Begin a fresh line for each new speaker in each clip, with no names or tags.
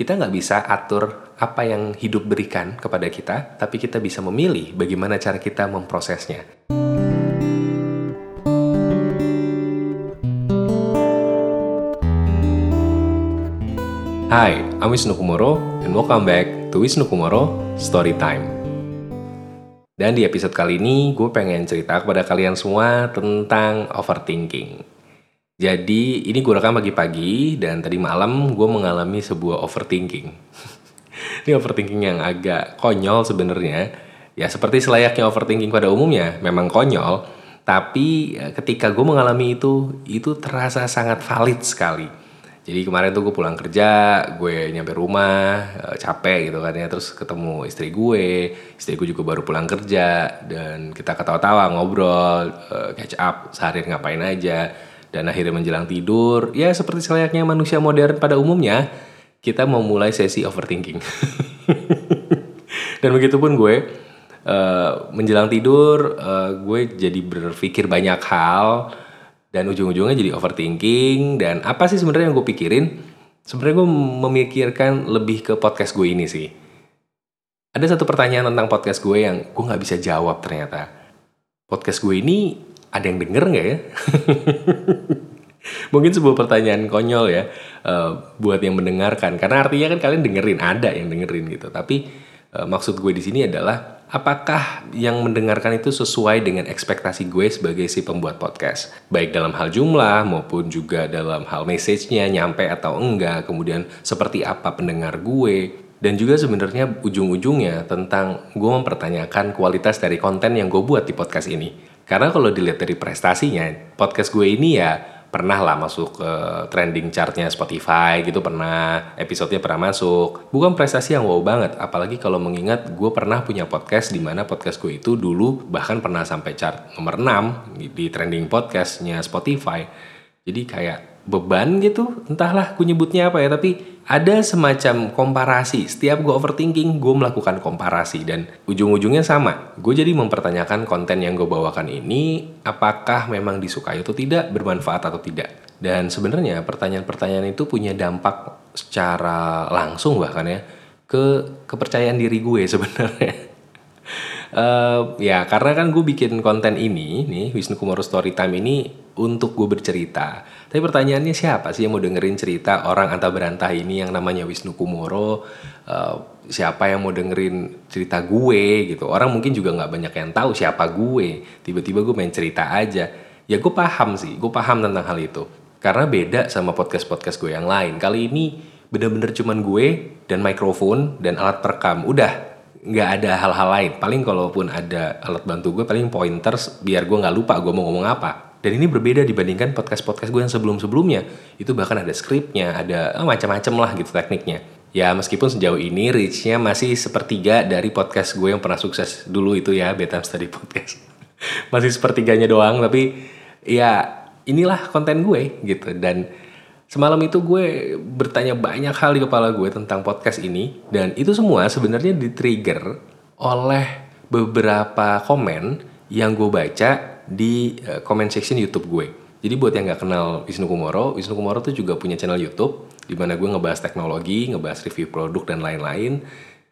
Kita nggak bisa atur apa yang hidup berikan kepada kita, tapi kita bisa memilih bagaimana cara kita memprosesnya. Hai, I'm Wisnu Kumoro, and welcome back to Wisnu Kumoro Story Time. Dan di episode kali ini, gue pengen cerita kepada kalian semua tentang overthinking. Jadi, ini gue rekam pagi-pagi, dan tadi malam gue mengalami sebuah overthinking. ini overthinking yang agak konyol sebenarnya. Ya, seperti selayaknya overthinking pada umumnya, memang konyol. Tapi eh, ketika gue mengalami itu, itu terasa sangat valid sekali jadi kemarin tuh gue pulang kerja, gue nyampe rumah, eh, capek gitu kan ya, terus ketemu istri gue, istri gue juga baru pulang kerja, dan kita ketawa-tawa, ngobrol, eh, catch up, sehari ngapain aja, dan akhirnya menjelang tidur, ya seperti selayaknya manusia modern pada umumnya, kita mau mulai sesi overthinking. dan begitupun gue, uh, menjelang tidur, uh, gue jadi berpikir banyak hal, dan ujung-ujungnya jadi overthinking. Dan apa sih sebenarnya yang gue pikirin? Sebenarnya gue memikirkan lebih ke podcast gue ini sih. Ada satu pertanyaan tentang podcast gue yang gue nggak bisa jawab ternyata. Podcast gue ini ada yang denger nggak ya? Mungkin sebuah pertanyaan konyol ya uh, buat yang mendengarkan. Karena artinya kan kalian dengerin ada yang dengerin gitu. Tapi uh, maksud gue di sini adalah apakah yang mendengarkan itu sesuai dengan ekspektasi gue sebagai si pembuat podcast? Baik dalam hal jumlah maupun juga dalam hal message-nya nyampe atau enggak kemudian seperti apa pendengar gue. Dan juga sebenarnya ujung-ujungnya tentang gue mempertanyakan kualitas dari konten yang gue buat di podcast ini karena kalau dilihat dari prestasinya podcast gue ini ya pernah lah masuk ke trending chartnya Spotify gitu pernah episodenya pernah masuk. Bukan prestasi yang wow banget apalagi kalau mengingat gue pernah punya podcast di mana podcast gue itu dulu bahkan pernah sampai chart nomor 6 di trending podcastnya Spotify. Jadi kayak beban gitu entahlah gue nyebutnya apa ya tapi ada semacam komparasi. Setiap gue overthinking, gue melakukan komparasi dan ujung-ujungnya sama. Gue jadi mempertanyakan konten yang gue bawakan ini apakah memang disukai atau tidak, bermanfaat atau tidak. Dan sebenarnya pertanyaan-pertanyaan itu punya dampak secara langsung bahkan ya ke kepercayaan diri gue sebenarnya. Uh, ya karena kan gue bikin konten ini nih Wisnu Kumoro Storytime ini untuk gue bercerita. Tapi pertanyaannya siapa sih yang mau dengerin cerita orang antah berantah ini yang namanya Wisnu Kumoro? Uh, siapa yang mau dengerin cerita gue gitu? Orang mungkin juga nggak banyak yang tahu siapa gue. Tiba-tiba gue main cerita aja. Ya gue paham sih, gue paham tentang hal itu. Karena beda sama podcast-podcast gue yang lain. Kali ini bener-bener cuman gue dan mikrofon dan alat perekam. Udah, nggak ada hal-hal lain. Paling kalaupun ada alat bantu gue, paling pointers biar gue nggak lupa gue mau ngomong apa. Dan ini berbeda dibandingkan podcast-podcast gue yang sebelum-sebelumnya. Itu bahkan ada skripnya, ada oh, macam-macam lah gitu tekniknya. Ya meskipun sejauh ini reach-nya masih sepertiga dari podcast gue yang pernah sukses dulu itu ya, Beta Study Podcast. masih sepertiganya doang, tapi ya inilah konten gue gitu. Dan Semalam itu gue bertanya banyak hal di kepala gue tentang podcast ini dan itu semua sebenarnya di-trigger oleh beberapa komen yang gue baca di uh, comment section YouTube gue. Jadi buat yang nggak kenal Wisnu Kumoro, Wisnu Kumoro tuh juga punya channel YouTube di mana gue ngebahas teknologi, ngebahas review produk dan lain-lain.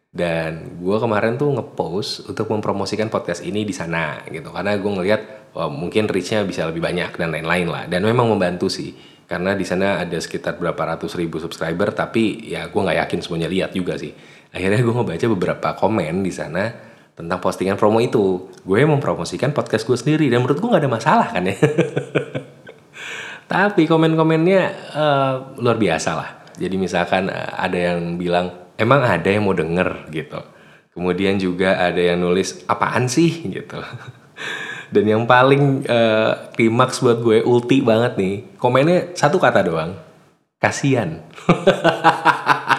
Dan gue kemarin tuh ngepost untuk mempromosikan podcast ini di sana gitu karena gue ngelihat wah, mungkin reachnya bisa lebih banyak dan lain-lain lah dan memang membantu sih karena di sana ada sekitar berapa ratus ribu subscriber tapi ya gue nggak yakin semuanya lihat juga sih akhirnya gue ngebaca beberapa komen di sana tentang postingan promo itu. Gue mempromosikan podcast gue sendiri dan menurut gue nggak ada masalah kan ya. Tapi komen-komennya uh, luar biasa lah. Jadi misalkan uh, ada yang bilang emang ada yang mau denger? gitu. Kemudian juga ada yang nulis apaan sih? gitu. Dan yang paling uh, buat gue ulti banget nih, komennya satu kata doang. Kasian.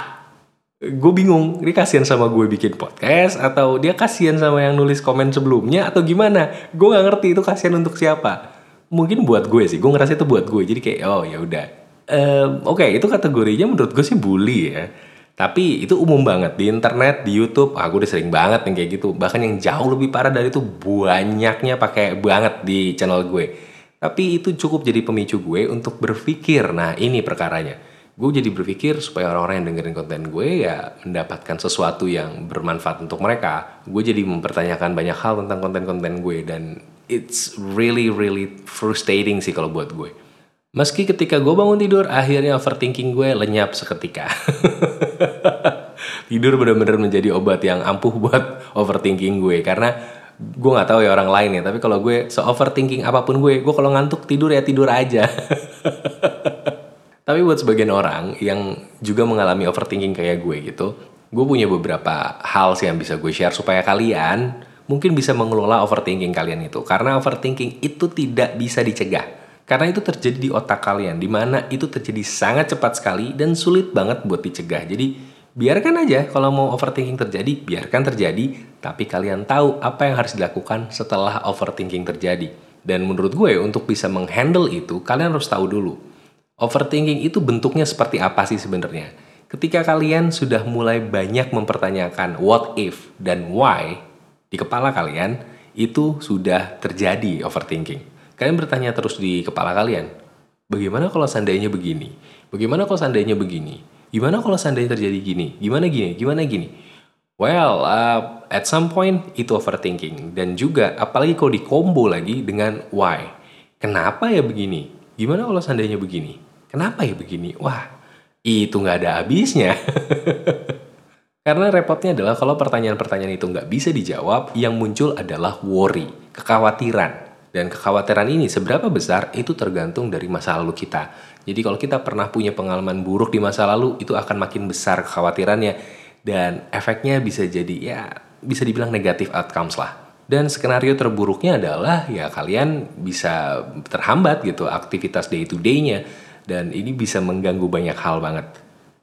gue bingung, ini kasihan sama gue bikin podcast atau dia kasihan sama yang nulis komen sebelumnya atau gimana? Gue nggak ngerti itu kasihan untuk siapa. Mungkin buat gue sih, gue ngerasa itu buat gue. Jadi kayak oh ya udah. Um, Oke, okay, itu kategorinya menurut gue sih bully ya tapi itu umum banget di internet, di YouTube. Aku ah, udah sering banget yang kayak gitu. Bahkan yang jauh lebih parah dari itu banyaknya pakai banget di channel gue. Tapi itu cukup jadi pemicu gue untuk berpikir. Nah, ini perkaranya. Gue jadi berpikir supaya orang-orang yang dengerin konten gue ya mendapatkan sesuatu yang bermanfaat untuk mereka. Gue jadi mempertanyakan banyak hal tentang konten-konten gue dan it's really really frustrating sih kalau buat gue. Meski ketika gue bangun tidur, akhirnya overthinking gue lenyap seketika. tidur benar-benar menjadi obat yang ampuh buat overthinking gue karena gue nggak tahu ya orang lain ya tapi kalau gue so overthinking apa pun gue gue kalau ngantuk tidur ya tidur aja Tapi buat sebagian orang yang juga mengalami overthinking kayak gue gitu, gue punya beberapa hal sih yang bisa gue share supaya kalian mungkin bisa mengelola overthinking kalian itu. Karena overthinking itu tidak bisa dicegah. Karena itu terjadi di otak kalian, di mana itu terjadi sangat cepat sekali dan sulit banget buat dicegah. Jadi biarkan aja kalau mau overthinking terjadi, biarkan terjadi, tapi kalian tahu apa yang harus dilakukan setelah overthinking terjadi. Dan menurut gue untuk bisa menghandle itu, kalian harus tahu dulu Overthinking itu bentuknya seperti apa sih sebenarnya? Ketika kalian sudah mulai banyak mempertanyakan what if dan why di kepala kalian, itu sudah terjadi overthinking. Kalian bertanya terus di kepala kalian, bagaimana kalau seandainya begini? Bagaimana kalau seandainya begini? Gimana kalau seandainya terjadi gini? Gimana gini? Gimana gini? Well, uh, at some point itu overthinking. Dan juga apalagi kalau dikombo lagi dengan why. Kenapa ya begini? Gimana kalau seandainya begini? Kenapa ya begini? Wah, itu nggak ada habisnya. Karena repotnya adalah kalau pertanyaan-pertanyaan itu nggak bisa dijawab, yang muncul adalah worry, kekhawatiran. Dan kekhawatiran ini seberapa besar itu tergantung dari masa lalu kita. Jadi kalau kita pernah punya pengalaman buruk di masa lalu, itu akan makin besar kekhawatirannya. Dan efeknya bisa jadi ya bisa dibilang negatif outcomes lah. Dan skenario terburuknya adalah ya kalian bisa terhambat gitu aktivitas day to day-nya dan ini bisa mengganggu banyak hal banget.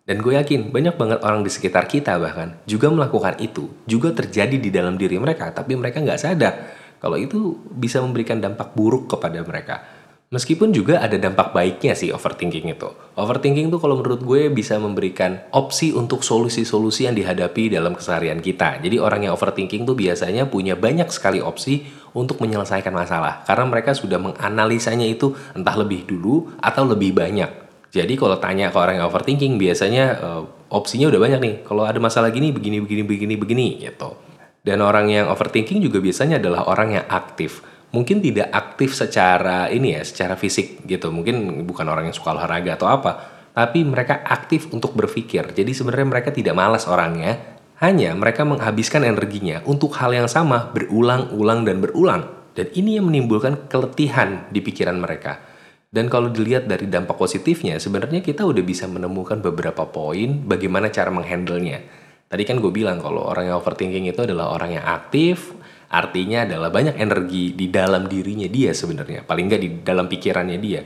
Dan gue yakin banyak banget orang di sekitar kita bahkan juga melakukan itu, juga terjadi di dalam diri mereka, tapi mereka nggak sadar kalau itu bisa memberikan dampak buruk kepada mereka. Meskipun juga ada dampak baiknya sih overthinking itu. Overthinking tuh kalau menurut gue bisa memberikan opsi untuk solusi-solusi yang dihadapi dalam keseharian kita. Jadi orang yang overthinking tuh biasanya punya banyak sekali opsi untuk menyelesaikan masalah. Karena mereka sudah menganalisanya itu entah lebih dulu atau lebih banyak. Jadi kalau tanya ke orang yang overthinking biasanya uh, opsinya udah banyak nih. Kalau ada masalah gini, begini, begini, begini, begini gitu. Dan orang yang overthinking juga biasanya adalah orang yang aktif mungkin tidak aktif secara ini ya, secara fisik gitu. Mungkin bukan orang yang suka olahraga atau apa, tapi mereka aktif untuk berpikir. Jadi sebenarnya mereka tidak malas orangnya, hanya mereka menghabiskan energinya untuk hal yang sama berulang-ulang dan berulang. Dan ini yang menimbulkan keletihan di pikiran mereka. Dan kalau dilihat dari dampak positifnya, sebenarnya kita udah bisa menemukan beberapa poin bagaimana cara menghandlenya. Tadi kan gue bilang kalau orang yang overthinking itu adalah orang yang aktif, Artinya adalah banyak energi di dalam dirinya dia sebenarnya, paling nggak di dalam pikirannya dia.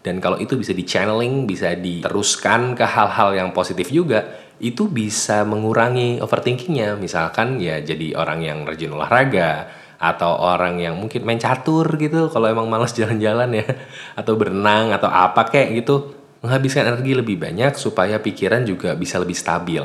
Dan kalau itu bisa di channeling, bisa diteruskan ke hal-hal yang positif juga, itu bisa mengurangi overthinkingnya. Misalkan ya jadi orang yang rajin olahraga, atau orang yang mungkin main catur gitu, kalau emang males jalan-jalan ya, atau berenang, atau apa kayak gitu, menghabiskan energi lebih banyak supaya pikiran juga bisa lebih stabil.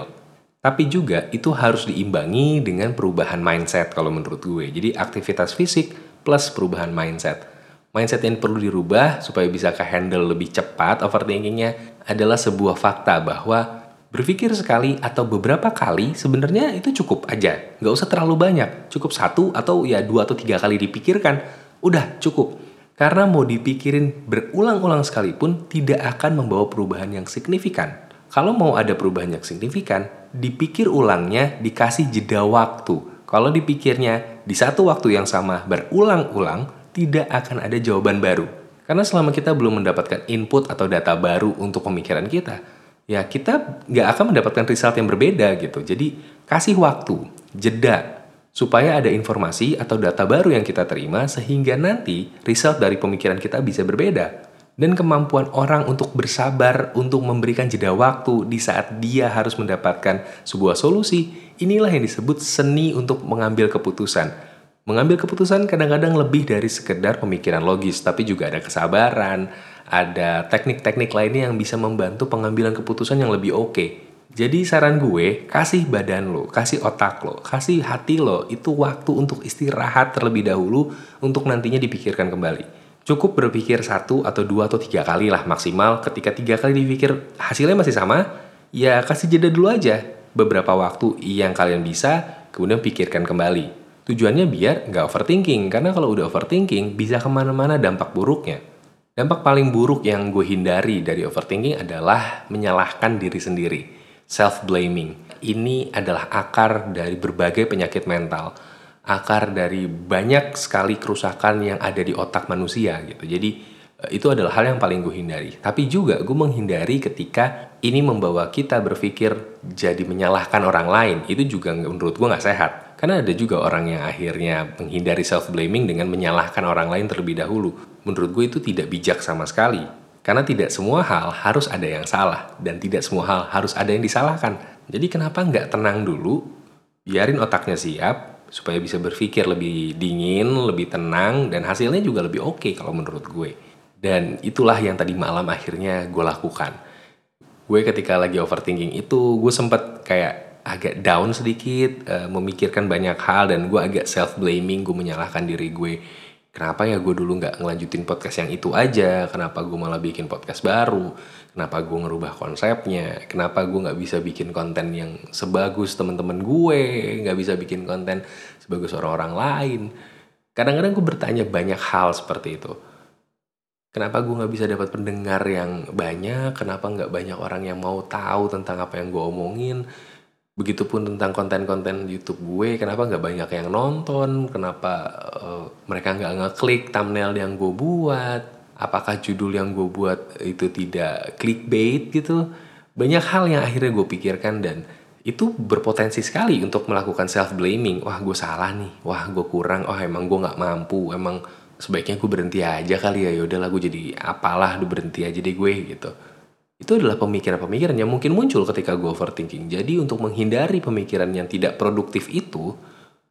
Tapi juga itu harus diimbangi dengan perubahan mindset kalau menurut gue. Jadi aktivitas fisik plus perubahan mindset. Mindset yang perlu dirubah supaya bisa ke handle lebih cepat overthinkingnya adalah sebuah fakta bahwa berpikir sekali atau beberapa kali sebenarnya itu cukup aja. Nggak usah terlalu banyak. Cukup satu atau ya dua atau tiga kali dipikirkan. Udah cukup. Karena mau dipikirin berulang-ulang sekalipun tidak akan membawa perubahan yang signifikan. Kalau mau ada perubahan yang signifikan, dipikir ulangnya dikasih jeda waktu. Kalau dipikirnya di satu waktu yang sama berulang-ulang, tidak akan ada jawaban baru. Karena selama kita belum mendapatkan input atau data baru untuk pemikiran kita, ya kita nggak akan mendapatkan result yang berbeda gitu. Jadi kasih waktu, jeda, supaya ada informasi atau data baru yang kita terima sehingga nanti result dari pemikiran kita bisa berbeda dan kemampuan orang untuk bersabar untuk memberikan jeda waktu di saat dia harus mendapatkan sebuah solusi, inilah yang disebut seni untuk mengambil keputusan. Mengambil keputusan kadang-kadang lebih dari sekedar pemikiran logis, tapi juga ada kesabaran, ada teknik-teknik lainnya yang bisa membantu pengambilan keputusan yang lebih oke. Okay. Jadi saran gue, kasih badan lo, kasih otak lo, kasih hati lo, itu waktu untuk istirahat terlebih dahulu untuk nantinya dipikirkan kembali. Cukup berpikir satu atau dua atau tiga kali lah maksimal. Ketika tiga kali dipikir hasilnya masih sama, ya kasih jeda dulu aja beberapa waktu yang kalian bisa, kemudian pikirkan kembali. Tujuannya biar nggak overthinking, karena kalau udah overthinking bisa ke mana-mana dampak buruknya. Dampak paling buruk yang gue hindari dari overthinking adalah menyalahkan diri sendiri, self-blaming. Ini adalah akar dari berbagai penyakit mental akar dari banyak sekali kerusakan yang ada di otak manusia gitu. Jadi eh, itu adalah hal yang paling gue hindari. Tapi juga gue menghindari ketika ini membawa kita berpikir jadi menyalahkan orang lain. Itu juga menurut gue nggak sehat. Karena ada juga orang yang akhirnya menghindari self-blaming dengan menyalahkan orang lain terlebih dahulu. Menurut gue itu tidak bijak sama sekali. Karena tidak semua hal harus ada yang salah. Dan tidak semua hal harus ada yang disalahkan. Jadi kenapa nggak tenang dulu, biarin otaknya siap, supaya bisa berpikir lebih dingin, lebih tenang, dan hasilnya juga lebih oke okay kalau menurut gue. Dan itulah yang tadi malam akhirnya gue lakukan. Gue ketika lagi overthinking itu, gue sempet kayak agak down sedikit, uh, memikirkan banyak hal, dan gue agak self-blaming, gue menyalahkan diri gue kenapa ya gue dulu nggak ngelanjutin podcast yang itu aja? Kenapa gue malah bikin podcast baru? Kenapa gue ngerubah konsepnya? Kenapa gue nggak bisa bikin konten yang sebagus teman-teman gue? Nggak bisa bikin konten sebagus orang-orang lain. Kadang-kadang gue bertanya banyak hal seperti itu. Kenapa gue nggak bisa dapat pendengar yang banyak? Kenapa nggak banyak orang yang mau tahu tentang apa yang gue omongin Begitupun tentang konten-konten YouTube gue, kenapa nggak banyak yang nonton, kenapa uh, mereka nggak ngeklik thumbnail yang gue buat, apakah judul yang gue buat itu tidak clickbait gitu. Banyak hal yang akhirnya gue pikirkan dan itu berpotensi sekali untuk melakukan self blaming. Wah gue salah nih, wah gue kurang, oh emang gue nggak mampu, emang sebaiknya gue berhenti aja kali ya. Yaudah lah gue jadi apalah, gue berhenti aja deh gue gitu itu adalah pemikiran-pemikiran yang mungkin muncul ketika gue overthinking. Jadi untuk menghindari pemikiran yang tidak produktif itu,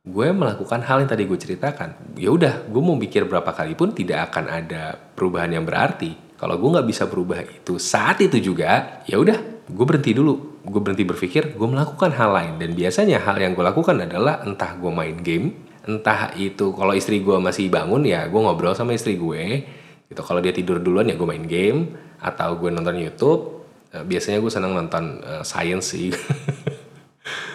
gue melakukan hal yang tadi gue ceritakan. Ya udah, gue mau mikir berapa kali pun tidak akan ada perubahan yang berarti. Kalau gue nggak bisa berubah itu saat itu juga, ya udah, gue berhenti dulu. Gue berhenti berpikir, gue melakukan hal lain. Dan biasanya hal yang gue lakukan adalah entah gue main game, entah itu kalau istri gue masih bangun ya gue ngobrol sama istri gue. Gitu. Kalau dia tidur duluan ya gue main game atau gue nonton YouTube uh, biasanya gue senang nonton uh, science sih.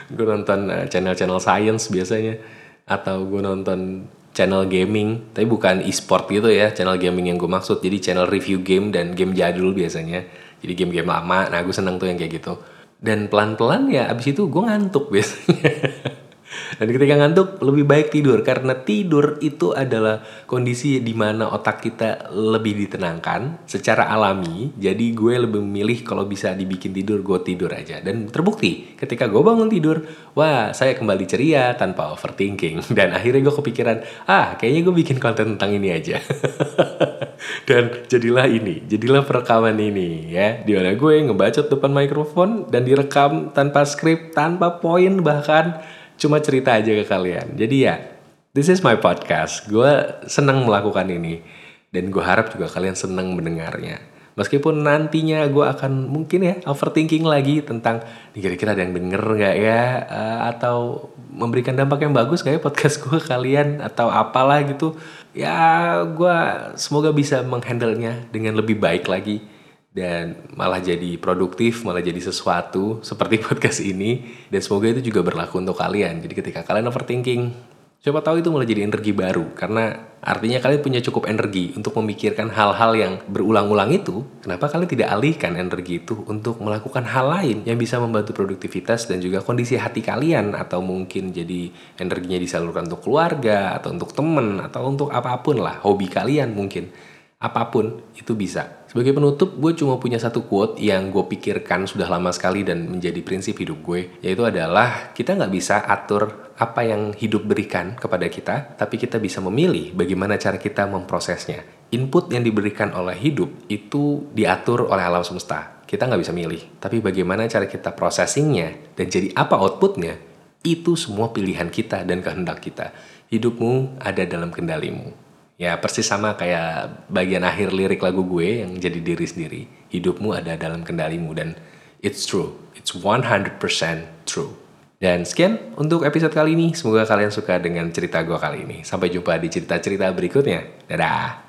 Gue nonton uh, channel-channel science biasanya. Atau gue nonton channel gaming tapi bukan e-sport gitu ya channel gaming yang gue maksud. Jadi channel review game dan game jadul biasanya. Jadi game-game lama. Nah gue seneng tuh yang kayak gitu. Dan pelan-pelan ya abis itu gue ngantuk biasanya Dan ketika ngantuk lebih baik tidur karena tidur itu adalah kondisi di mana otak kita lebih ditenangkan secara alami. Jadi gue lebih memilih kalau bisa dibikin tidur gue tidur aja. Dan terbukti ketika gue bangun tidur, wah saya kembali ceria tanpa overthinking. Dan akhirnya gue kepikiran, ah kayaknya gue bikin konten tentang ini aja. dan jadilah ini, jadilah perekaman ini ya. Di mana gue ngebacot depan mikrofon dan direkam tanpa skrip, tanpa poin bahkan cuma cerita aja ke kalian. Jadi ya, this is my podcast. Gue senang melakukan ini. Dan gue harap juga kalian senang mendengarnya. Meskipun nantinya gue akan mungkin ya overthinking lagi tentang kira-kira ada yang denger nggak ya uh, atau memberikan dampak yang bagus kayak ya podcast gue kalian atau apalah gitu ya gue semoga bisa menghandlenya dengan lebih baik lagi dan malah jadi produktif, malah jadi sesuatu seperti podcast ini dan semoga itu juga berlaku untuk kalian. Jadi ketika kalian overthinking, siapa tahu itu malah jadi energi baru karena artinya kalian punya cukup energi untuk memikirkan hal-hal yang berulang-ulang itu. Kenapa kalian tidak alihkan energi itu untuk melakukan hal lain yang bisa membantu produktivitas dan juga kondisi hati kalian atau mungkin jadi energinya disalurkan untuk keluarga atau untuk temen atau untuk apa pun lah, hobi kalian mungkin apa pun itu bisa. Sebagai penutup, gue cuma punya satu quote yang gue pikirkan sudah lama sekali dan menjadi prinsip hidup gue, yaitu adalah kita nggak bisa atur apa yang hidup berikan kepada kita, tapi kita bisa memilih bagaimana cara kita memprosesnya. Input yang diberikan oleh hidup itu diatur oleh alam semesta. Kita nggak bisa milih, tapi bagaimana cara kita processingnya dan jadi apa outputnya, itu semua pilihan kita dan kehendak kita. Hidupmu ada dalam kendalimu. Ya persis sama kayak bagian akhir lirik lagu gue yang jadi diri sendiri. Hidupmu ada dalam kendalimu dan it's true. It's 100% true. Dan sekian untuk episode kali ini. Semoga kalian suka dengan cerita gue kali ini. Sampai jumpa di cerita-cerita berikutnya. Dadah!